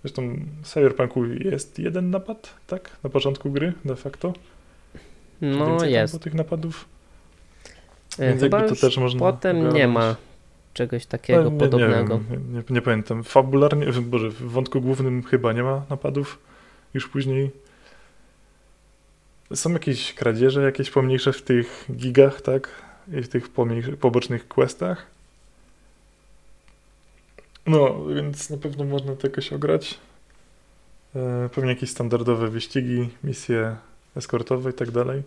Zresztą w Cyberpunku jest jeden napad, tak? Na początku gry de facto. Czy no tam jest. było tych napadów. E, Więc Chyba jakby to też można potem nie ogarnąć. ma czegoś takiego No, nie, podobnego. Nie, nie, nie, nie pamiętam. Fabularnie, Boże, w wątku głównym chyba nie ma napadów. Już później są jakieś kradzieże, jakieś pomniejsze w tych gigach, tak? I w tych pomniejszych, pobocznych questach. No, więc na pewno można to jakoś ograć. E, pewnie jakieś standardowe wyścigi, misje eskortowe i tak dalej.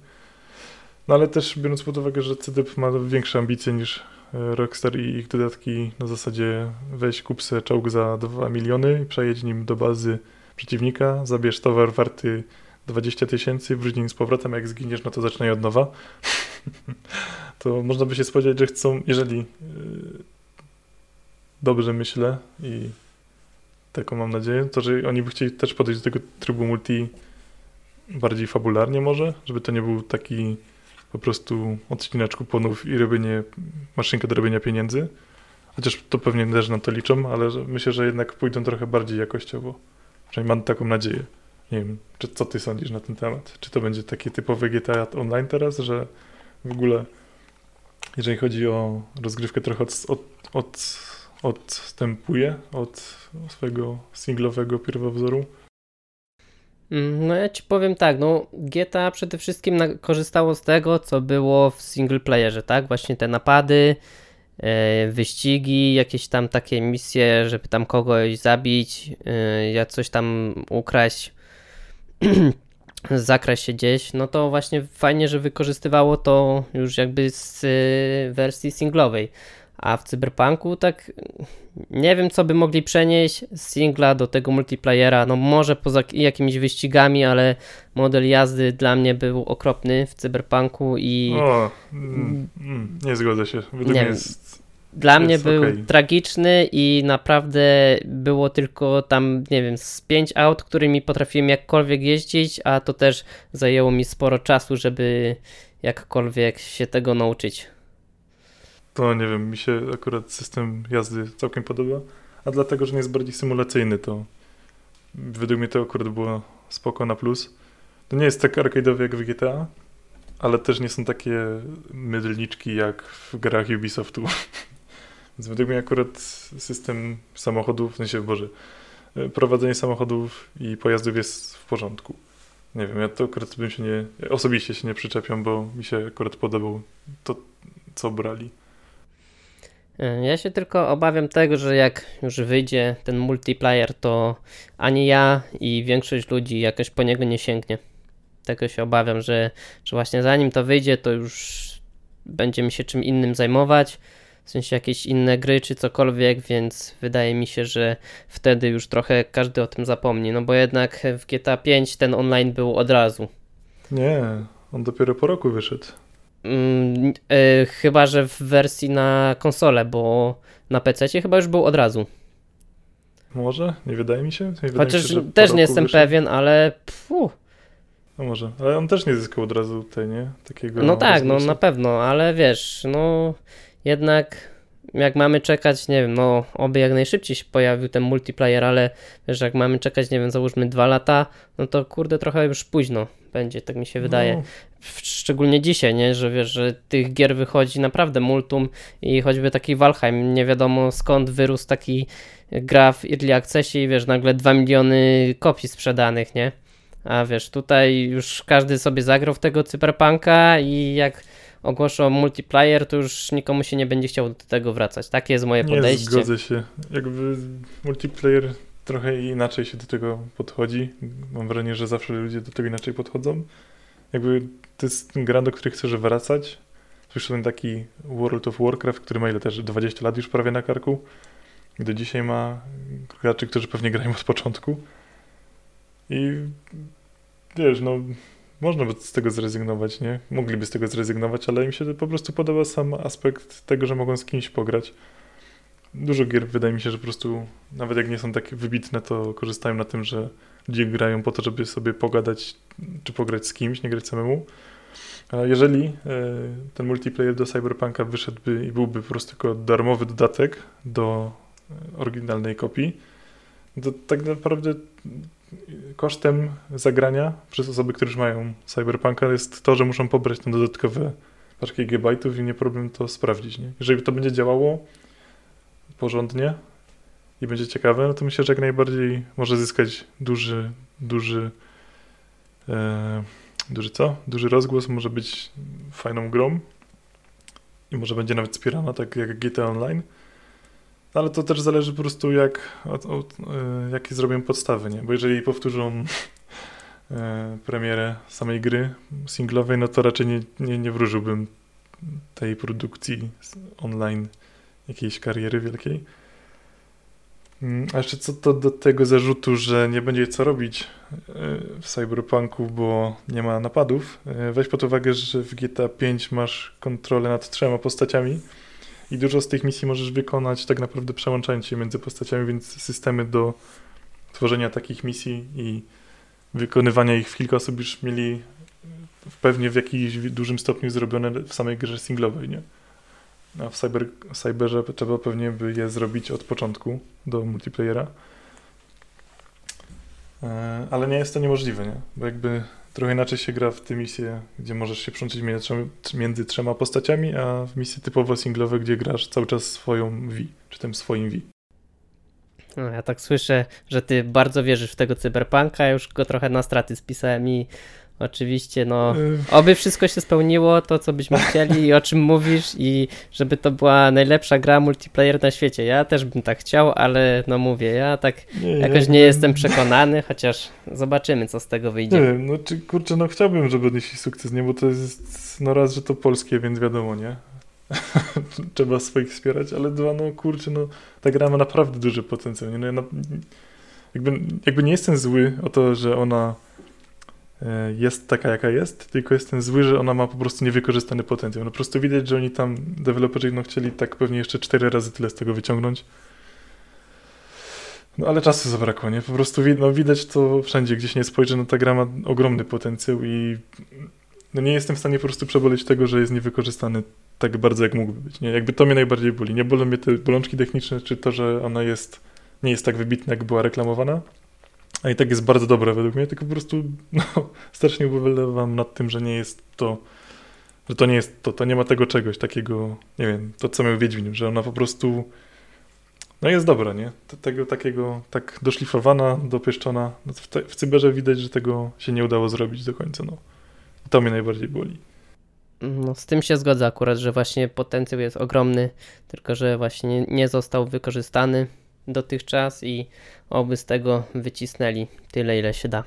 No ale też biorąc pod uwagę, że CDP ma większe ambicje niż e, Rockstar i ich dodatki na zasadzie weź kup se czołg za 2 miliony przejedź nim do bazy przeciwnika, zabierz towar warty 20 tysięcy, wróć nim z powrotem, jak zginiesz, no to zaczynaj od nowa. to można by się spodziewać, że chcą, jeżeli yy, dobrze myślę i taką mam nadzieję, to że oni by chcieli też podejść do tego trybu multi bardziej fabularnie może, żeby to nie był taki po prostu odcinacz kuponów i robienie, maszynka do robienia pieniędzy, Chociaż to pewnie też na to liczą, ale myślę, że jednak pójdą trochę bardziej jakościowo. Przynajmniej mam taką nadzieję. Nie wiem, czy, co ty sądzisz na ten temat? Czy to będzie takie typowe GTA Online teraz, że w ogóle jeżeli chodzi o rozgrywkę trochę od, od, od, odstępuje od swojego singlowego pierwowzoru? Mm, No ja ci powiem tak, no GTA przede wszystkim korzystało z tego, co było w single playerze, tak? Właśnie te napady, e, wyścigi, jakieś tam takie misje, żeby tam kogoś zabić, e, jak coś tam ukraść, zakraść się gdzieś, no to właśnie fajnie, że wykorzystywało to już jakby z e, wersji singlowej. A w Cyberpunku tak nie wiem, co by mogli przenieść z singla do tego multiplayera. No może poza jakimiś wyścigami, ale model jazdy dla mnie był okropny w Cyberpunku i O, mm, mm, nie zgodzę się. Według Nie mnie jest... dla mnie był tragiczny i naprawdę było tylko tam, nie wiem, z pięć aut, którymi potrafiłem jakkolwiek jeździć, a to też zajęło mi sporo czasu, żeby jakkolwiek się tego nauczyć. To nie wiem, mi się akurat system jazdy całkiem podoba, a dlatego, że nie jest bardziej symulacyjny, to według mnie to akurat było spoko na plus. To nie jest tak arcade'owy jak w GTA, ale też nie są takie mydlniczki jak w grach Ubisoftu. Więc według mnie akurat system samochodów, w sensie, Boże, prowadzenie samochodów i pojazdów jest w porządku. Nie wiem, ja to akurat bym się nie, osobiście się nie przyczepiam, bo mi się akurat podobał to, co brali. E, Ja się tylko obawiam tego, że jak już wyjdzie ten multiplayer, to ani ja i większość ludzi jakoś po niego nie sięgnie. Tego się obawiam, że, że właśnie zanim to wyjdzie, to już będziemy się czym innym zajmować, w sensie jakieś inne gry czy cokolwiek, więc wydaje mi się, że wtedy już trochę każdy o tym zapomni, no bo jednak w GTA 5 ten online był od razu. Nie, on dopiero po roku wyszedł. Mm, e, chyba, że w wersji na konsolę, bo na PC chyba już był od razu. Może? Nie wydaje mi się? Nie wydaje Chociaż mi się, też nie jestem wyszedł. pewien, ale pfu, No może, ale on też nie zyskał od razu tutaj, nie? Takiego no tak, no na pewno, ale wiesz, no jednak jak mamy czekać, nie wiem, no oby jak najszybciej się pojawił ten multiplayer, ale wiesz, jak mamy czekać, nie wiem, załóżmy dwa lata, no to kurde trochę już późno będzie, tak mi się wydaje. No, Szczególnie dzisiaj, nie, że wiesz, że tych gier wychodzi naprawdę multum i choćby taki Valheim, nie wiadomo skąd wyrósł taki gra w Early Accessie i wiesz, nagle 2 miliony kopii sprzedanych, nie? A wiesz, tutaj już każdy sobie zagrał w tego cyberpunka i jak ogłoszą multiplayer, to już nikomu się nie będzie chciał do tego wracać. Takie jest moje nie podejście. zgodzę się. Jakby multiplayer trochę inaczej się do tego podchodzi. Mam wrażenie, że zawsze ludzie do tego inaczej podchodzą. Jakby to jest gra, do której chcesz wracać. Słyszałem taki World of Warcraft, który ma ile też 20 lat już prawie na karku. Do dzisiaj ma graczy, którzy pewnie grają od początku. I wiesz, no można by z tego zrezygnować, nie? Mogliby z tego zrezygnować, ale im się po prostu podoba sam aspekt tego, że mogą z kimś pograć. Dużo gier wydaje mi się, że po prostu nawet jak nie są takie wybitne, to korzystają na tym, że ludzie grają po to, żeby sobie pogadać czy pograć z kimś, nie grać samemu. Jeżeli e, ten multiplayer do Cyberpunka wyszedłby i byłby po prostu jako darmowy dodatek do e, oryginalnej kopii, to tak naprawdę kosztem zagrania przez osoby, które już mają Cyberpunka jest to, że muszą pobrać te dodatkowe paczki gigabajtów i nie problem to sprawdzić. Nie? Jeżeli to będzie działało porządnie i będzie ciekawe, no to myślę, że jak najbardziej może zyskać duży, duży, e, duży co? Duży rozgłos, może być fajną grą i może będzie nawet wspierana, tak jak GTA Online. Ale to też zależy po prostu jak, od, od, e, jakie zrobią podstawy, nie? Bo jeżeli powtórzą e, premierę samej gry singlowej, no to raczej nie, nie, nie wróżyłbym tej produkcji online jakiejś kariery wielkiej. Mm, A jeszcze co to do tego zarzutu, że nie będzie co robić e, w Cyberpunku, bo nie ma napadów, e, weź pod uwagę, że w GTA 5 masz kontrolę nad trzema postaciami i dużo z tych misji możesz wykonać tak naprawdę przełączając się między postaciami, więc systemy do tworzenia takich misji i wykonywania ich w kilka osób już mieli pewnie w jakimś dużym stopniu zrobione w samej grze singlowej, nie? A w, cyber, cyberze trzeba pewnie by je zrobić od początku do multiplayera. E, ale nie jest to niemożliwe, nie? Bo jakby trochę inaczej się gra w te misje, gdzie możesz się przełączyć między, trzema- postaciami, a w misje typowo singlowe, gdzie grasz cały czas swoją V, czy tym swoim V. No, ja tak słyszę, że ty bardzo wierzysz w tego cyberpunka, już go trochę na straty spisałem i oczywiście, no, oby wszystko się spełniło, to co byśmy chcieli i o czym mówisz i żeby to była najlepsza gra multiplayer na świecie. Ja też bym tak chciał, ale no mówię, ja tak nie, jakoś jakby- nie jestem przekonany, chociaż zobaczymy, co z tego Nie wyjdzie. wiem, no czy kurczę, no chciałbym, żeby odnieśli sukces, nie? Bo to jest, no raz, że to polskie, więc wiadomo, nie? Trzeba swoich wspierać, ale dwa, no kurczę, no ta gra ma naprawdę duży potencjał, nie? No, ja na, jakby, jakby nie jestem zły o to, że ona jest taka, jaka jest, tylko jestem zły, że ona ma po prostu niewykorzystany potencjał. No po prostu widać, że oni tam, deweloperzy, no chcieli tak pewnie jeszcze cztery razy tyle z tego wyciągnąć. No ale czasu zabrakło, nie? Po prostu no, widać to wszędzie, gdzieś nie spojrzę, no ta gra ma ogromny potencjał i no nie jestem w stanie po prostu przeboleć tego, że jest niewykorzystany tak bardzo, jak mógłby być, nie? Jakby to mnie najbardziej boli. Nie bolą mnie te bolączki techniczne, czy to, że ona jest, nie jest tak wybitna, jak była reklamowana, a i tak jest bardzo dobra według mnie, tylko po prostu no, strasznie ubolewam nad tym, że nie jest to, że to nie jest to, to nie ma tego czegoś takiego, nie wiem, to co miał Wiedźmin, że ona po prostu no jest dobra, nie? Tego takiego, tak doszlifowana, dopieszczona. No w, te, w cyberze widać, że tego się nie udało zrobić do końca, no. I to mnie najbardziej boli. No, z tym się zgodzę akurat, że właśnie potencjał jest ogromny, tylko że właśnie nie został wykorzystany dotychczas i oby z tego wycisnęli tyle, ile się da.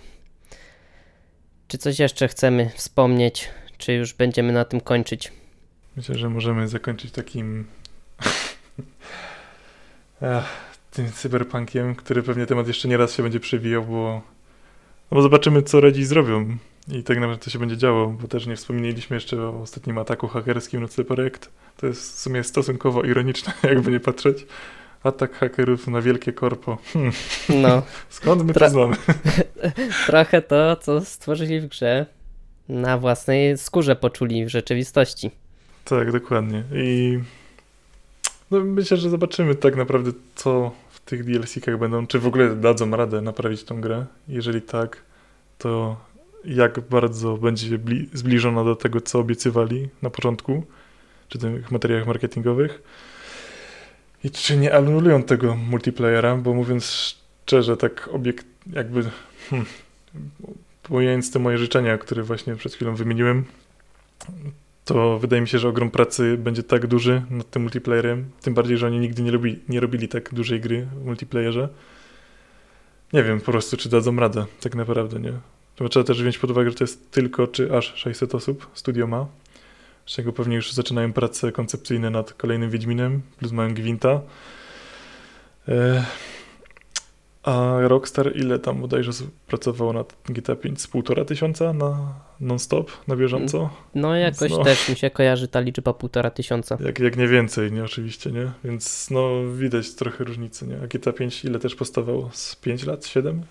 Czy coś jeszcze chcemy wspomnieć, czy już będziemy na tym kończyć? Myślę, że możemy zakończyć takim Ech, tym cyberpunkiem, który pewnie temat jeszcze nie raz się będzie przewijał, bo no bo zobaczymy, co Redzi zrobią i tak naprawdę to się będzie działo, bo też nie wspomnieliśmy jeszcze o ostatnim ataku hakerskim na CD Projekt. To jest w sumie stosunkowo ironiczne, jakby nie patrzeć. Atak hakerów na wielkie korpo. Hmm, No, skąd my Tra- to znamy? trochę to, co stworzyli w grze, na własnej skórze poczuli w rzeczywistości. Tak, dokładnie. I no, myślę, że zobaczymy tak naprawdę, co w tych DLC-kach będą. Czy w ogóle dadzą radę naprawić tą grę? Jeżeli tak, to jak bardzo będzie bli- zbliżona do tego, co obiecywali na początku, czy tych materiałach marketingowych. I czy nie anulują tego multiplayera, bo mówiąc szczerze, tak obiekt, jakby hmm, te moje życzenia, które właśnie przed chwilą wymieniłem, to wydaje mi się, że ogrom pracy będzie tak duży nad tym multiplayerem, tym bardziej, że oni nigdy nie, robi, nie robili tak dużej gry w multiplayerze. Nie wiem po prostu, czy dadzą radę, tak naprawdę, nie? Trzeba też wziąć pod uwagę, że to jest tylko, czy aż 600 osób studio ma, z czego pewnie już zaczynają prace koncepcyjne nad kolejnym Wiedźminem, plus mają Gwinta. E, a Rockstar ile tam bodajże pracowało nad GTA 5? Z półtora tysiąca na non-stop, na bieżąco? No, jakoś No. też mi się kojarzy ta liczba półtora tysiąca. Jak, jak nie więcej, nie oczywiście, nie? Więc no widać trochę różnicy, nie? A GTA 5 ile też powstawało? Z 5 lat? 7?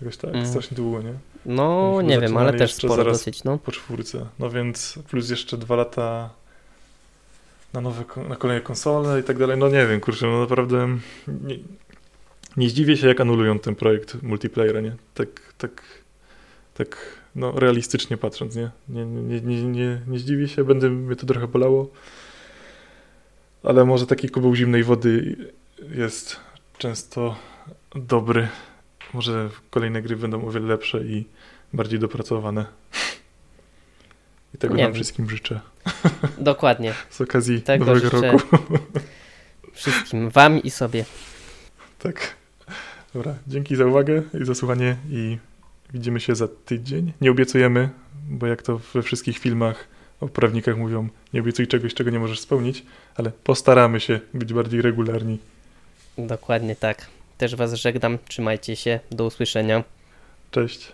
Jakoś tak, Mm. strasznie długo, nie? No, Myśmy nie wiem, ale też sporo dosyć, no. Po czwórce. No więc plus jeszcze dwa lata na nowe, na kolejne konsole i tak dalej. No nie wiem, kurczę, no naprawdę nie, nie zdziwię się, jak anulują ten projekt multiplayera, nie? Tak, tak, tak, no realistycznie patrząc, nie? Nie, nie, nie, nie, nie zdziwię się, będę, mnie to trochę bolało, ale może taki kubeł zimnej wody jest często dobry. Może kolejne gry będą o wiele lepsze i bardziej dopracowane. I tego Nie nam wiem. wszystkim życzę Dokładnie. z okazji Tego nowego roku. Wszystkim, wam i sobie. Tak. Dobra, dzięki za uwagę i za słuchanie i widzimy się za tydzień. Nie obiecujemy, bo jak to we wszystkich filmach o prawnikach mówią, nie obiecuj czegoś, czego nie możesz spełnić, ale postaramy się być bardziej regularni. Dokładnie tak. Też was żegnam. Trzymajcie się. Do usłyszenia. Cześć.